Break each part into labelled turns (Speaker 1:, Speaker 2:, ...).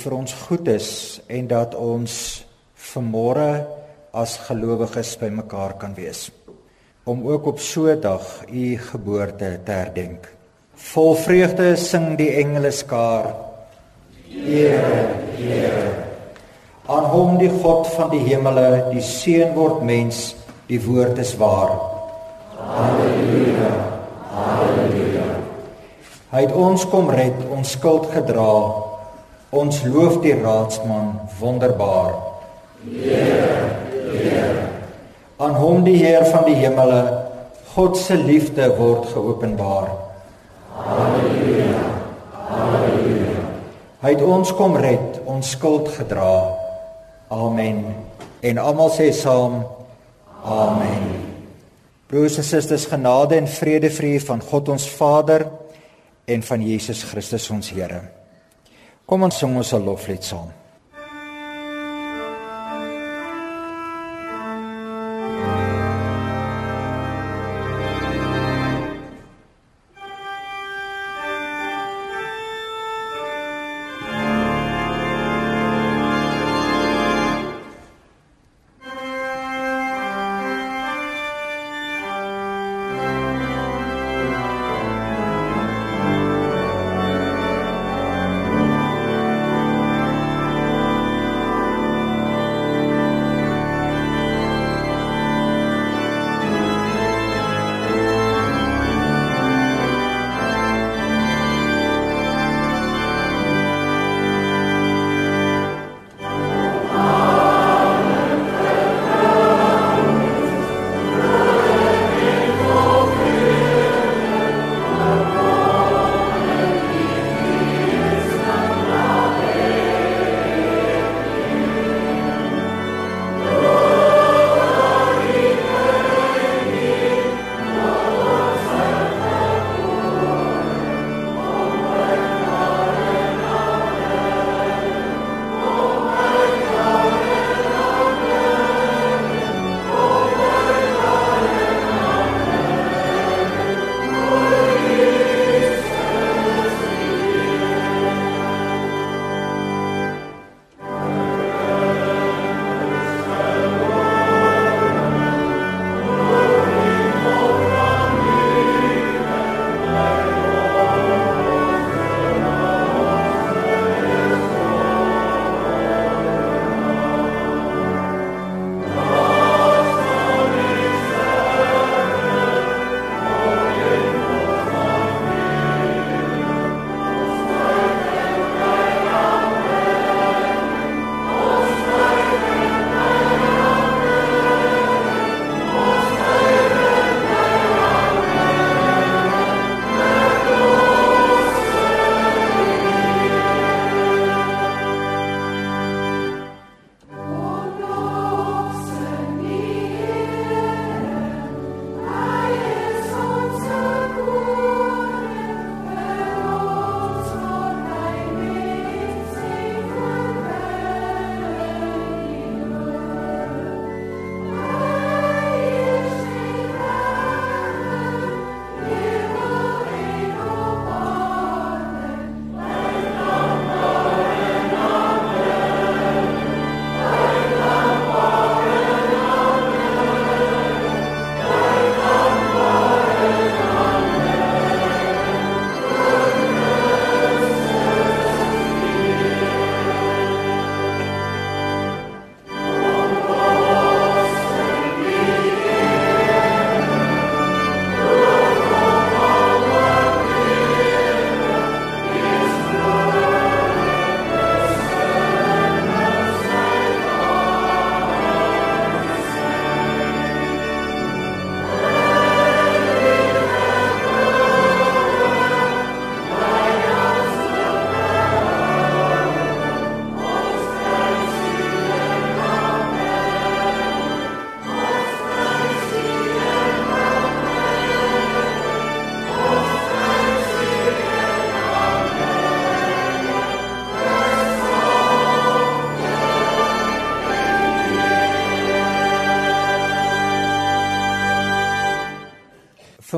Speaker 1: vir ons goed is en dat ons vanmôre as gelowiges bymekaar kan wees om ook op so 'n dag u geboorte te herdenk. Vol vreugde sing die engele skaar: Here, Here. Aan hom die God van die hemele, die seun word mens, die woord is waar. Halleluja. Halleluja. Hy het ons kom red, ons skuld gedra. Ons loof die raadsman wonderbaar. Aan hom die Heer van die hemele, God se liefde word geopenbaar. Halleluja. Halleluja. Hy het ons kom red, ons skuld gedra. Amen. En almal sê saam: Amen. Broers en susters, genade en vrede vir u van God ons Vader en van Jesus Christus ons Here. Kom ons sing ons 'n loflied saam.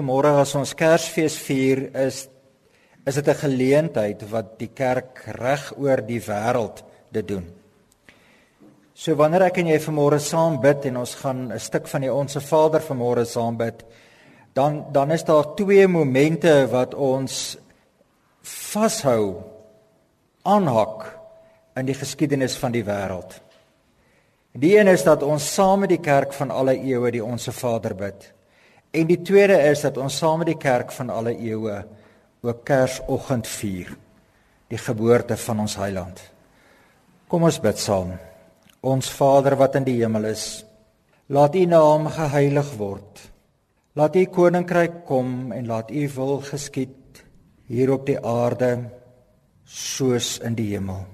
Speaker 1: Vanmôre as ons Kersfees vier, is is dit 'n geleentheid wat die kerk reg oor die wêreld dit doen. So wanneer ek en jy vanmôre saam bid en ons gaan 'n stuk van die Onse Vader vanmôre saam bid, dan dan is daar twee momente wat ons vashou aanhak in die geskiedenis van die wêreld. Die een is dat ons saam met die kerk van alle eeue die Onse Vader bid. En die tweede is dat ons saam met die kerk van alle eeue ook Kersoggend vier, die geboorte van ons Heiland. Kom ons bid saam. Ons Vader wat in die hemel is, laat U naam geheilig word. Laat U koninkryk kom en laat U wil geskied hier op die aarde soos in die hemel.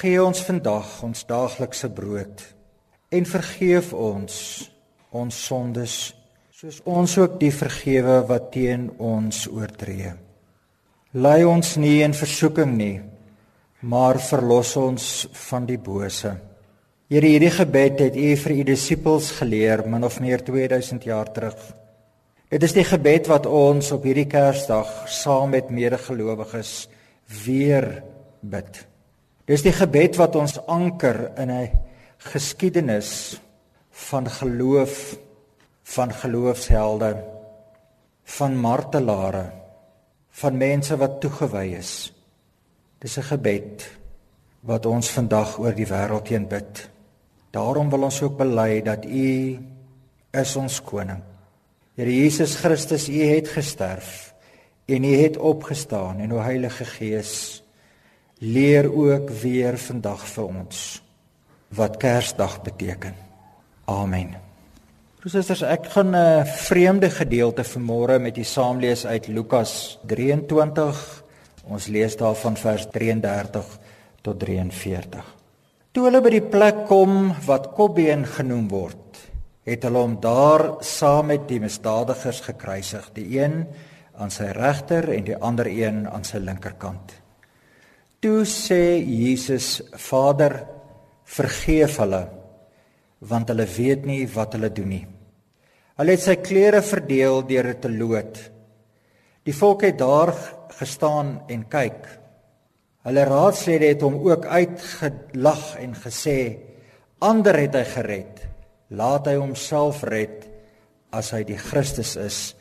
Speaker 1: Gee ons vandag ons daaglikse brood en vergeef ons ons sondes soos ons ook die vergewe wat teen ons oortree. Lei ons nie in versoeking nie, maar verlos ons van die bose. Here, hierdie gebed het U vir U disippels geleer min of meer 2000 jaar terug. Dit is die gebed wat ons op hierdie Kersdag saam met medegelowiges weer bid. Dis die gebed wat ons anker in 'n geskiedenis van geloof van geloofshelde van martelare van mense wat toegewy is. Dis 'n gebed wat ons vandag oor die wêreld heen bid. Daarom wil ons ook bely dat U is ons koning. Here Jesus Christus, U het gesterf en U het opgestaan en o Heilige Gees leer ook weer vandag vir ons wat Kersdag beteken. Amen. Broers ek gaan 'n vreemde gedeelte vanmôre met u saamlees uit Lukas 23. Ons lees daarvan vers 33 tot 43. Toe hulle by die plek kom wat Kobbeen genoem word, het hulle hom daar saam met die misdadigers gekruisig, die een aan sy regter en die ander een aan sy linkerkant. Toe sê Jesus: Vader, vergeef hulle want hulle weet nie wat hulle doen nie. Hulle het sy klere verdeel deur dit te loot. Die volk het daar gestaan en kyk. Hulle raadslede het hom ook uitgelag en gesê: "Ander het hy gered. Laat hy homself red as hy die Christus is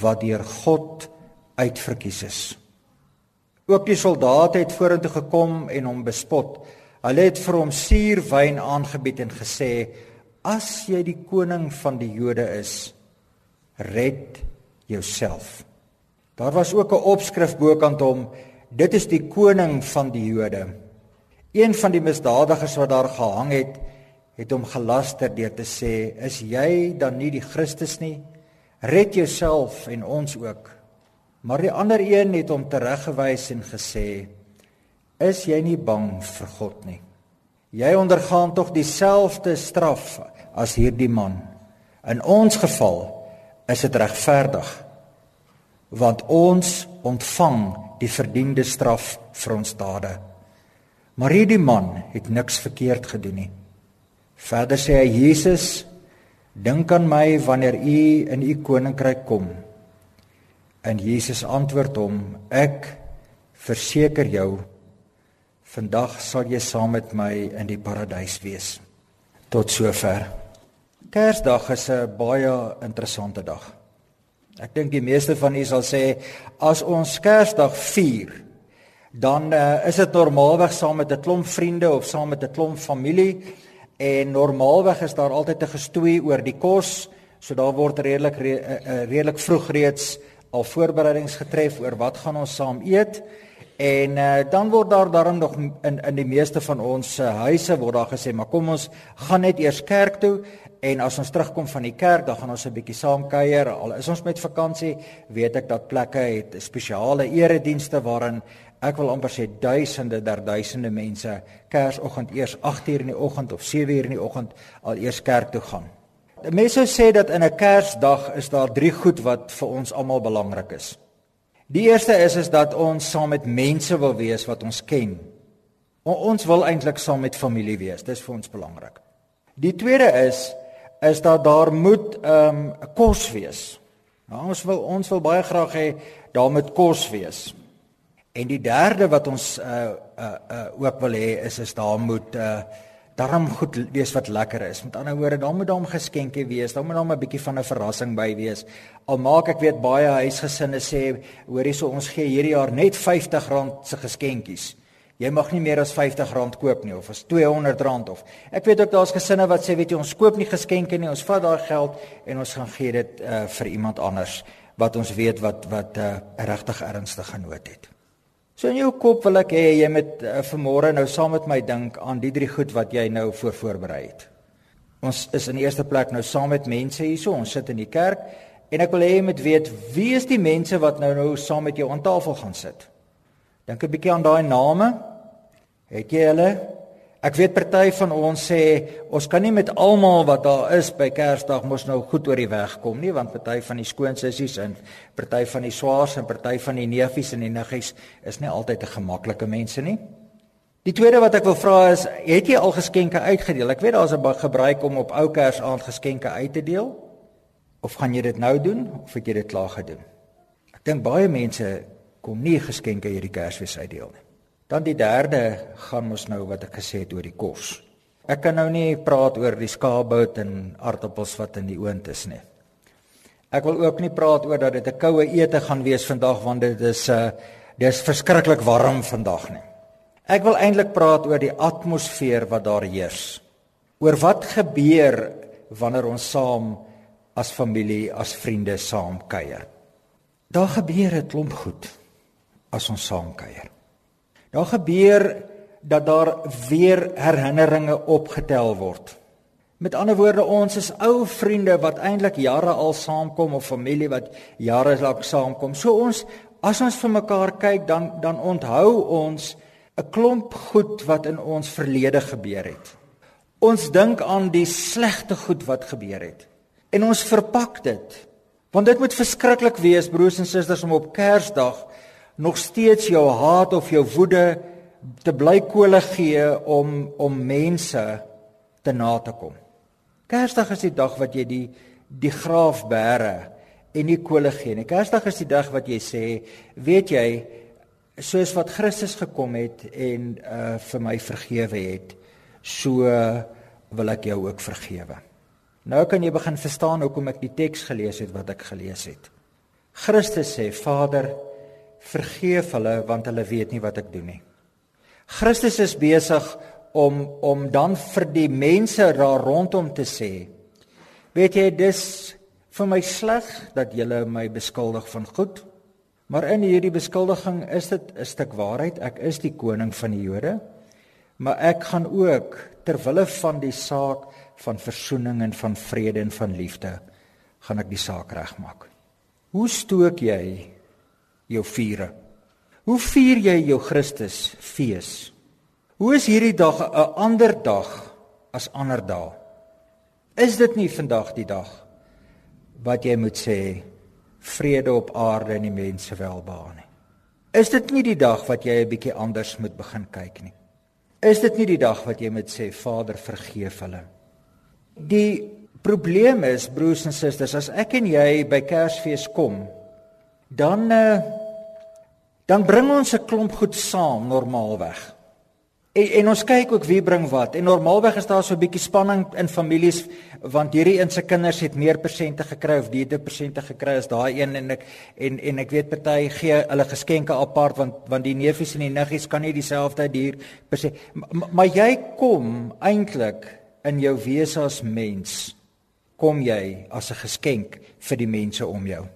Speaker 1: wat deur God uitverkies is." Ook die soldate het vorentoe gekom en hom bespot. Hulle het vir hom suurwyn aangebied en gesê: "As jy die koning van die Jode is, red jouself." Daar was ook 'n opskrif bokant hom: "Dit is die koning van die Jode." Een van die misdadigers wat daar gehang het, het hom gelaster deur te sê: "Is jy dan nie die Christus nie? Red jouself en ons ook." Maar die ander een het hom tereggewys en gesê: "Is jy nie bang vir God nie? Jy ondergaan tog dieselfde straf as hierdie man. In ons geval is dit regverdig, want ons ontvang die verdiende straf vir ons dade. Maar hierdie man het niks verkeerd gedoen nie." Verder sê hy: "Jesus, dink aan my wanneer u in u koninkryk kom." En Jesus antwoord hom: Ek verseker jou vandag sal jy saam met my in die paradys wees. Tot sover. Kersdag is 'n baie interessante dag. Ek dink die meeste van u sal sê as ons Kersdag vier, dan uh, is dit normaalweg saam met 'n klomp vriende of saam met 'n klomp familie en normaalweg is daar altyd 'n gestoei oor die kos, so daar word redelik re, uh, redelik vroeg reeds al voorbereidings getref oor wat gaan ons saam eet en uh, dan word daar daarom nog in in die meeste van ons uh, huise word daar gesê maar kom ons gaan net eers kerk toe en as ons terugkom van die kerk dan gaan ons 'n bietjie saam kuier al is ons met vakansie weet ek dat plekke het spesiale eredienste waarin ek wil amper sê duisende der duisende mense kersoggend eers 8:00 in die oggend of 7:00 in die oggend al eers kerk toe gaan Mense sê dat in 'n Kersdag is daar drie goed wat vir ons almal belangrik is. Die eerste is is dat ons saam met mense wil wees wat ons ken. Ons wil eintlik saam met familie wees. Dis vir ons belangrik. Die tweede is is dat daar moet ehm um, kos wees. Nou ons wil ons wil baie graag hê daar moet kos wees. En die derde wat ons uh uh uh ook wil hê is is daar moet uh darm goed wees wat lekker is. Met ander woorde, daar moet daar 'n geskenkie wees. Daar moet daar 'n bietjie van 'n verrassing by wees. Al maak ek weet baie huisgesinne sê, hoor hierso ons gee hierdie jaar net R50 se geskenkies. Jy mag nie meer as R50 koop nie of as R200 of. Ek weet ook daar's gesinne wat sê, weet jy, ons koop nie geskenke nie. Ons vat daai geld en ons gaan gee dit uh vir iemand anders wat ons weet wat wat 'n uh, regtig ernstige nood het. So in jou kop wil ek hê jy moet uh, vanmôre nou saam met my dink aan die drie goed wat jy nou voor voorberei het. Ons is in eerste plek nou saam met mense hierso. Ons sit in die kerk en ek wil hê jy moet weet wie is die mense wat nou nou saam met jou aan tafel gaan sit. Dink 'n bietjie aan daai name. Het jy hulle Ek weet party van ons sê ons kan nie met almal wat daar is by Kersdag mos nou goed oor die weg kom nie want party van die skoonsissies en party van die swaars en party van die neefies en die niggies is nie altyd 'n gemaklike mense nie. Die tweede wat ek wil vra is, het jy al geskenke uitgedeel? Ek weet daar's 'n gebruik om op ou Kersaand geskenke uit te deel. Of gaan jy dit nou doen of het jy dit klaar gedoen? Ek dink baie mense kom nie geskenke hierdie Kersfees uitdeel nie. Dan die derde gaan ons nou wat ek gesê het oor die kos. Ek kan nou nie praat oor die skaapbout en aardappels wat in die oond is nie. Ek wil ook nie praat oor dat dit 'n koue ete gaan wees vandag want dit is 'n uh, dis verskriklik warm vandag nie. Ek wil eintlik praat oor die atmosfeer wat daar heers. Oor wat gebeur wanneer ons saam as familie, as vriende saam kuier. Daar gebeur 'n klomp goed as ons saam kuier. Daar gebeur dat daar weer herinneringe opgetel word. Met ander woorde, ons is ou vriende wat eintlik jare al saamkom of familie wat jare lank saamkom. So ons as ons vir mekaar kyk, dan dan onthou ons 'n klomp goed wat in ons verlede gebeur het. Ons dink aan die slegte goed wat gebeur het. En ons verpak dit. Want dit moet verskriklik wees broers en susters om op Kersdag nog steeds jou haat of jou woede te bly kole gee om om mense te na te kom. Kersdag is die dag wat jy die die graaf bære en nie kole gee nie. Kersdag is die dag wat jy sê, weet jy, soos wat Christus gekom het en uh vir my vergewe het, so wil ek jou ook vergewe. Nou kan jy begin verstaan hoekom ek die teks gelees het wat ek gelees het. Christus sê, Vader, vergeef hulle want hulle weet nie wat ek doen nie. Christus is besig om om dan vir die mense daar rondom te sê weet jy dis vir my sleg dat julle my beskuldig van goed maar in hierdie beskuldiging is dit 'n stuk waarheid ek is die koning van die Jode maar ek gaan ook ter wille van die saak van versoening en van vrede en van liefde gaan ek die saak regmaak hoe stook jy jou vure. Hoe vier jy jou Christus fees? Hoe is hierdie dag 'n ander dag as ander dae? Is dit nie vandag die dag wat jy moet sê vrede op aarde en die mense welbehae nie? Is dit nie die dag wat jy 'n bietjie anders moet begin kyk nie? Is dit nie die dag wat jy moet sê Vader vergeef hulle? Die probleem is broers en susters, as ek en jy by Kersfees kom, dan uh, dan bring ons 'n klomp goed saam normaalweg. En, en ons kyk ook wie bring wat. En normaalweg is daar so 'n bietjie spanning in families want hierdie een se kinders het meer persente gekry of die het persente gekry as daai een en ek en en ek weet party gee hulle geskenke apart want want die neefies en die niggies kan nie dieselfde duur persent maar, maar jy kom eintlik in jou wese as mens kom jy as 'n geskenk vir die mense om jou.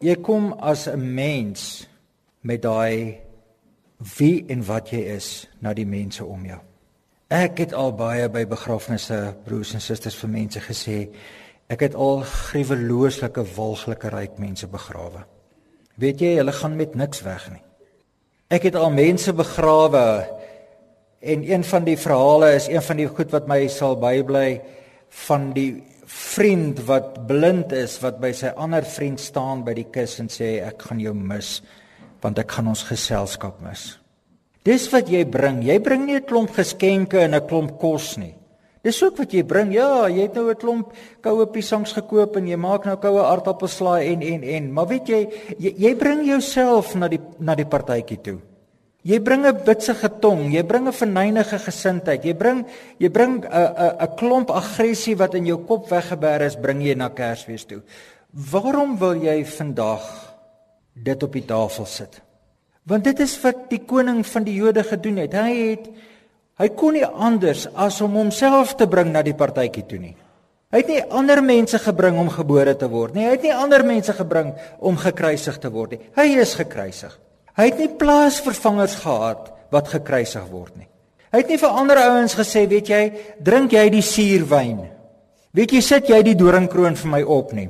Speaker 1: Jy kom as 'n mens met daai wie en wat jy is na die mense om jou. Ek het al baie by begrafnisse broers en susters vir mense gesê ek het al gruwelooslike walglike ryk mense begrawe. Weet jy, hulle gaan met niks weg nie. Ek het al mense begrawe en een van die verhale is een van die goed wat my sal bybly van die vriend wat blind is wat by sy ander vriend staan by die kus en sê ek gaan jou mis want ek gaan ons geselskap mis. Dis wat jy bring. Jy bring nie 'n klomp geskenke en 'n klomp kos nie. Dis ook wat jy bring. Ja, jy het nou 'n klomp koue piesangs gekoop en jy maak nou koue aardappelslaai en en en, maar weet jy, jy, jy bring jouself na die na die partytjie toe. Jy bring 'n bitsige tong, jy bring 'n verneinige gesindheid. Jy bring jy bring 'n 'n 'n klomp aggressie wat in jou kop weggeberg is, bring jy na Kersfees toe. Waarom wil jy vandag dit op die tafel sit? Want dit is wat die koning van die Jode gedoen het. Hy het hy kon nie anders as om homself te bring na die partytjie toe nie. Hy het nie ander mense gebring om gebore te word nie. Hy het nie ander mense gebring om gekruisig te word nie. Hy is gekruisig. Hy het nie plaasvervangers gehad wat gekruisig word nie. Hy het nie vir ander ouens gesê, weet jy, drink jy die suurwyn. Weet jy, sit jy die doringkroon vir my op nie.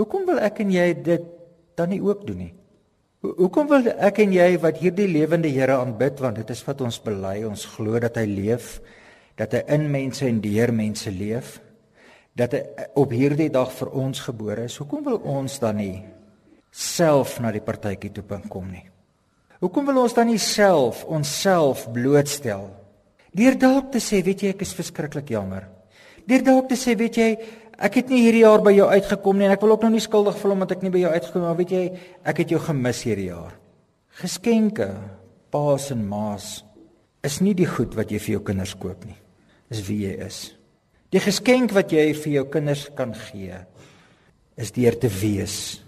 Speaker 1: Hoekom wil ek en jy dit dan nie ook doen nie? Hoekom wil ek en jy wat hierdie lewende Here aanbid want dit is wat ons bely, ons glo dat hy leef, dat hy in mense en deur mense leef, dat hy op hierdie dag vir ons gebore is. Hoekom wil ons dan nie self na die partytjie toe kom nie? Hoekom wil ons dan nie self onsself blootstel? Deur dalk te sê, weet jy, ek is verskriklik jammer. Deur dalk te sê, weet jy, ek het nie hierdie jaar by jou uitgekom nie en ek wil ook nou nie skuldig voel omdat ek nie by jou uitgekom het maar weet jy ek het jou gemis hierdie jaar. Geskenke, paas en maas is nie die goed wat jy vir jou kinders koop nie. Dis wie jy is. Die geskenk wat jy vir jou kinders kan gee is deur te wees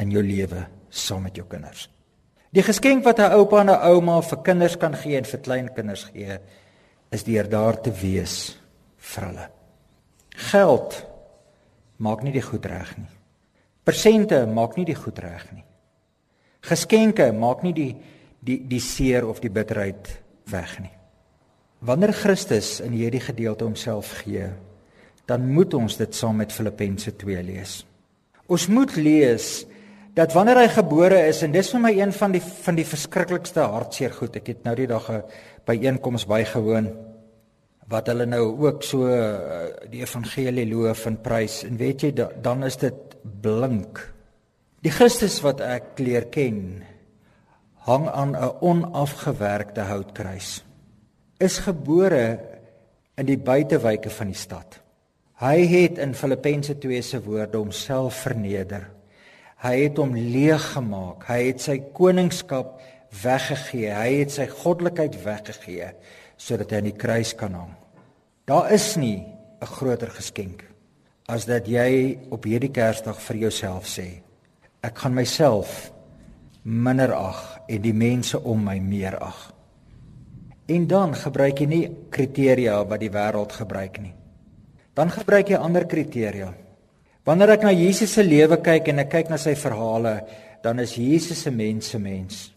Speaker 1: in jou lewe saam met jou kinders. Die geskenk wat 'n oupa en 'n ouma vir kinders kan gee en vir kleinkinders gee is deur daar te wees vir hulle. Geld maak nie die goed reg nie. Persente maak nie die goed reg nie. Geskenke maak nie die die die seer of die bitterheid weg nie. Wanneer Christus in hierdie gedeelte homself gee, dan moet ons dit saam met Filippense 2 lees. Ons moet lees dat wanneer hy gebore is en dis vir my een van die van die verskriklikste hartseer goed. Ek het nou die dag by einkoms bygewoon wat hulle nou ook so uh, die evangelie loof en prys en weet jy da, dan is dit blink. Die Christus wat ek leer ken hang aan 'n onafgewerkte houtkruis. Is gebore in die buitewyke van die stad. Hy het in Filippense 2 se woorde homself verneder. Hy het hom leeg gemaak. Hy het sy koningskap weggegee. Hy het sy goddelikheid weggegee sodat hy aan die kruis kan hang. Daar is nie 'n groter geskenk as dat jy op hierdie Kersdag vir jouself sê ek gaan myself minder ag en die mense om my meer ag. En dan gebruik jy nie kriteria wat die wêreld gebruik nie. Dan gebruik jy ander kriteria. Wanneer ek na Jesus se lewe kyk en ek kyk na sy verhale, dan is Jesus 'n mens se mens.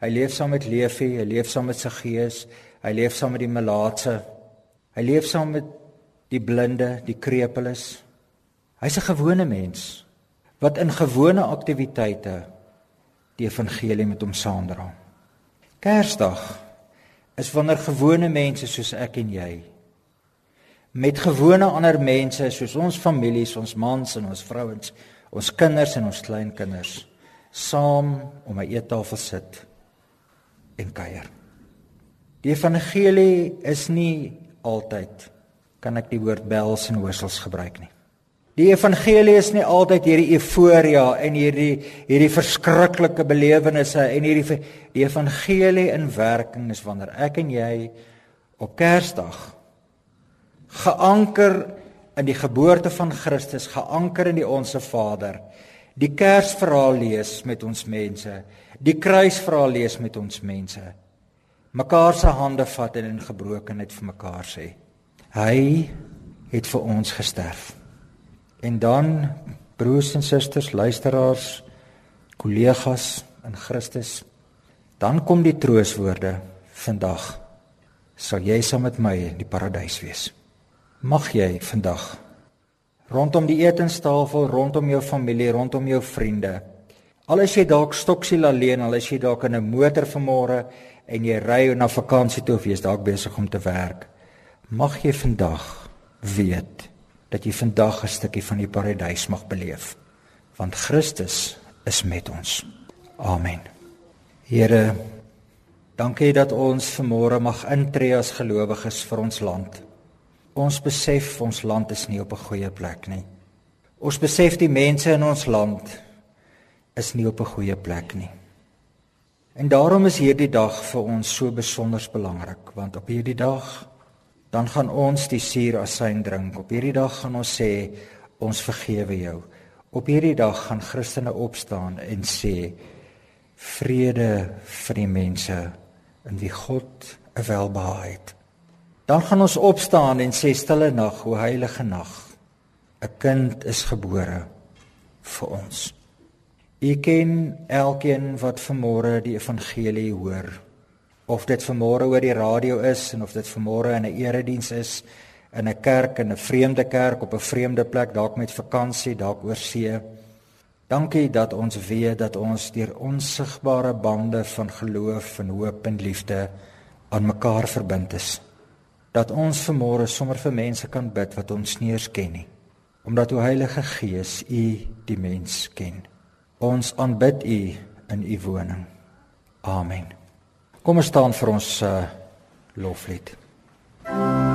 Speaker 1: Hy leef saam met Leefi, hy leef saam met sy gees, hy leef saam met die melaatse. Hy leef saam met die blinde, die krepeles. Hy's 'n gewone mens wat in gewone aktiwiteite die evangelie met hom saamdra. Kersdag is wanneer gewone mense soos ek en jy met gewone ander mense soos ons families, ons mans en ons vrouens, ons kinders en ons kleinkinders saam om 'n eettafel sit en kuier. Die evangelie is nie altyd kan ek die woord bells en whistles gebruik nie. Die evangelie is nie altyd hierdie euforia en hierdie hierdie verskriklike belewennisse en hierdie die evangelie in werking is wanneer ek en jy op Kersdag geanker in die geboorte van Christus, geanker in die onsse Vader, die Kersverhaal lees met ons mense, die kruisverhaal lees met ons mense. Mekaar se hande vat en in gebrokenheid vir mekaar sê: Hy het vir ons gesterf. En dan broers en susters, luisteraars, kollegas in Christus, dan kom die trooswoorde vandag. Sal jy saam met my in die paradys wees? Mag jy vandag rondom die etenstafel, rondom jou familie, rondom jou vriende. Al is jy dalk stoksiel alleen, al is jy dalk in 'n motor vanmôre en jy ry na vakansie toe of jy's dalk besig om te werk. Mag jy vandag weet dat jy vandag 'n stukkie van die paradys mag beleef want Christus is met ons. Amen. Here, dankie dat ons vanmôre mag intree as gelowiges vir ons land. Ons besef ons land is nie op 'n goeie plek nie. Ons besef die mense in ons land is nie op 'n goeie plek nie. En daarom is hierdie dag vir ons so besonder belangrik want op hierdie dag dan gaan ons die suurasyn drink. Op hierdie dag gaan ons sê ons vergewe jou. Op hierdie dag gaan Christene opstaan en sê vrede vir die mense in wie God 'n welbehae het. Dan gaan ons opstaan en sê stille nag, o heilige nag. 'n Kind is gebore vir ons. U ken elkeen wat vanmôre die evangelie hoor. Of dit vanmôre oor die radio is en of dit vanmôre in 'n erediens is in 'n kerk in 'n vreemde kerk op 'n vreemde plek dalk met vakansie dalk oor see. Dankie dat ons weet dat ons deur onsigbare bande van geloof en hoop en liefde aan mekaar verbind is. Dat ons vanmôre sommer vir mense kan bid wat ons nie eens ken nie. Omdat o Heilige Gees U die mens ken. Ons aanbid U in U woning. Amen. Kom ons staan vir ons uh, loflied. Thank you.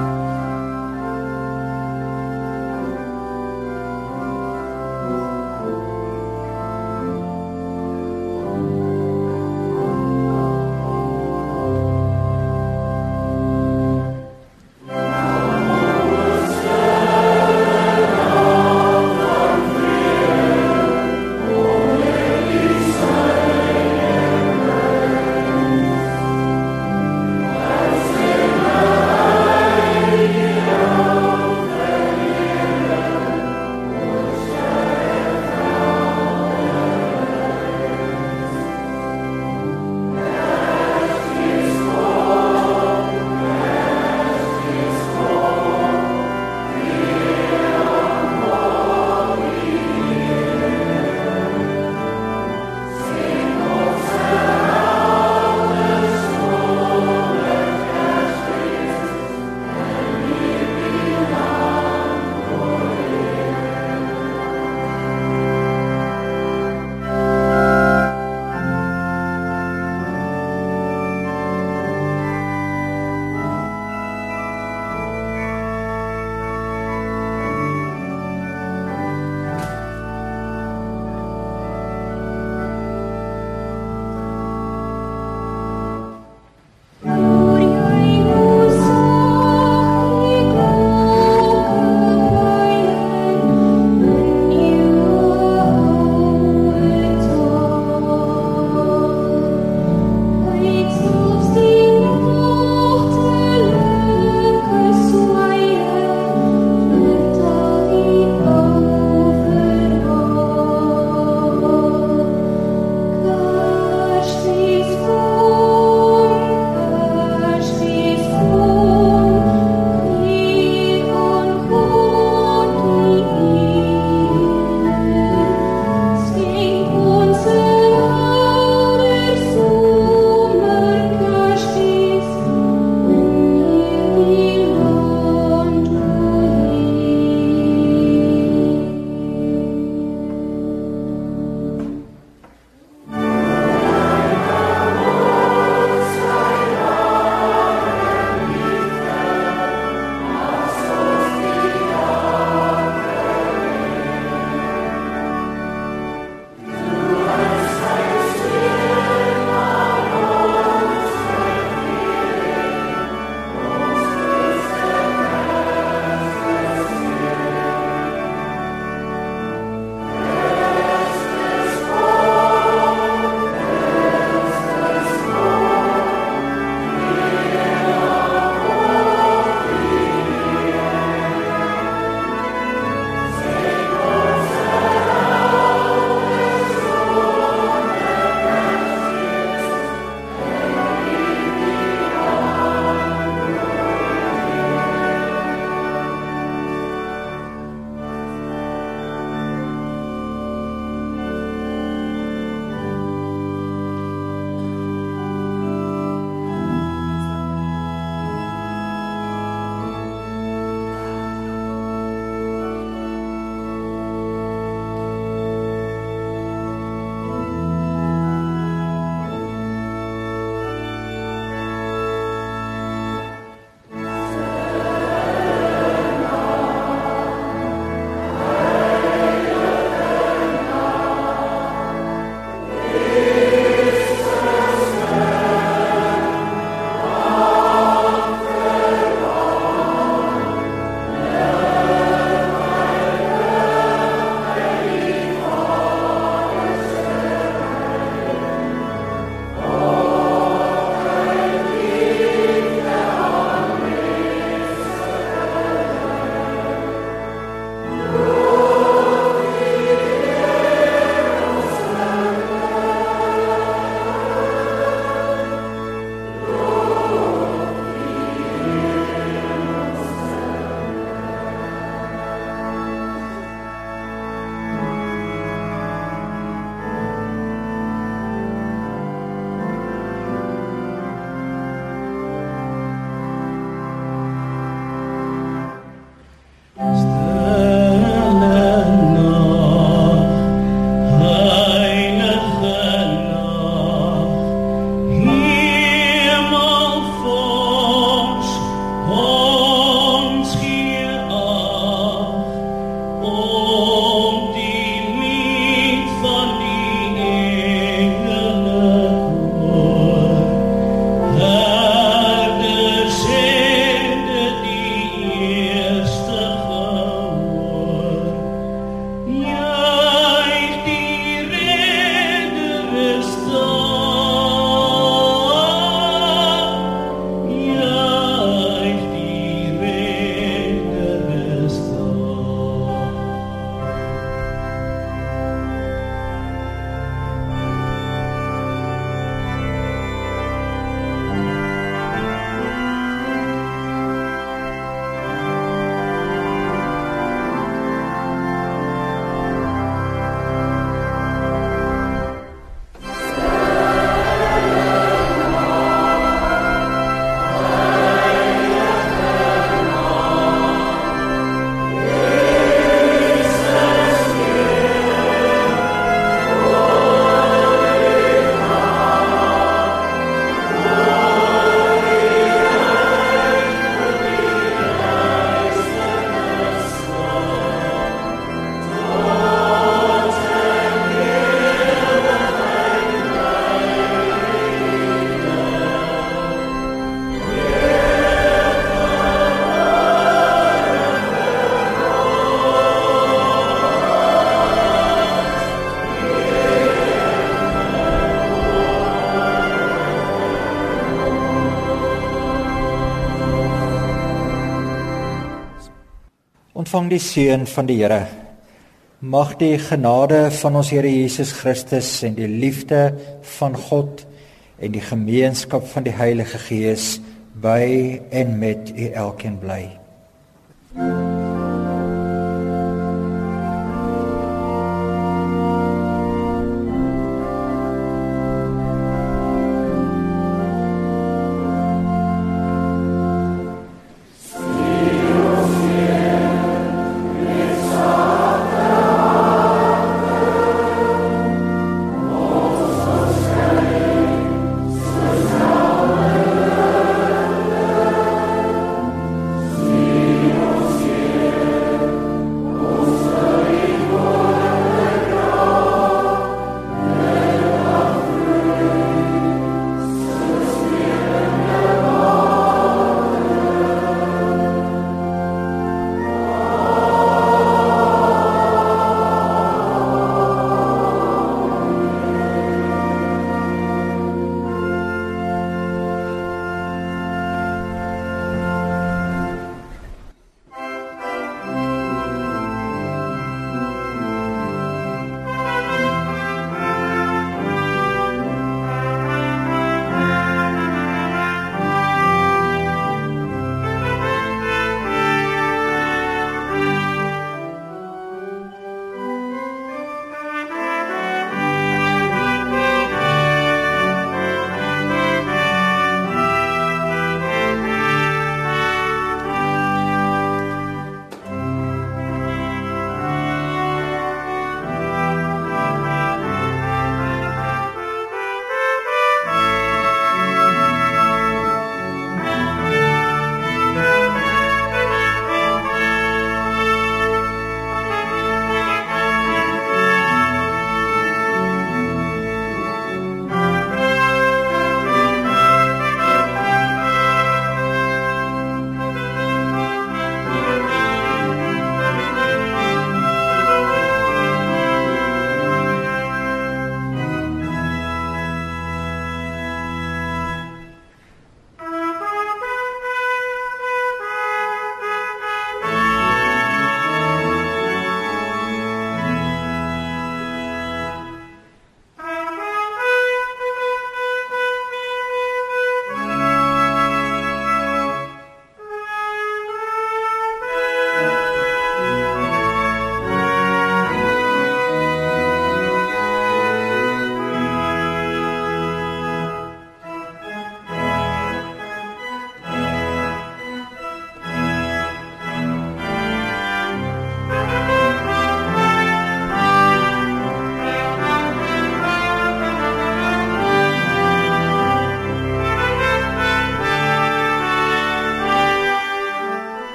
Speaker 1: Ontvang die seën van die Here. Mag die genade van ons Here Jesus Christus en die liefde van God en die gemeenskap van die Heilige Gees by en met u elkeen bly.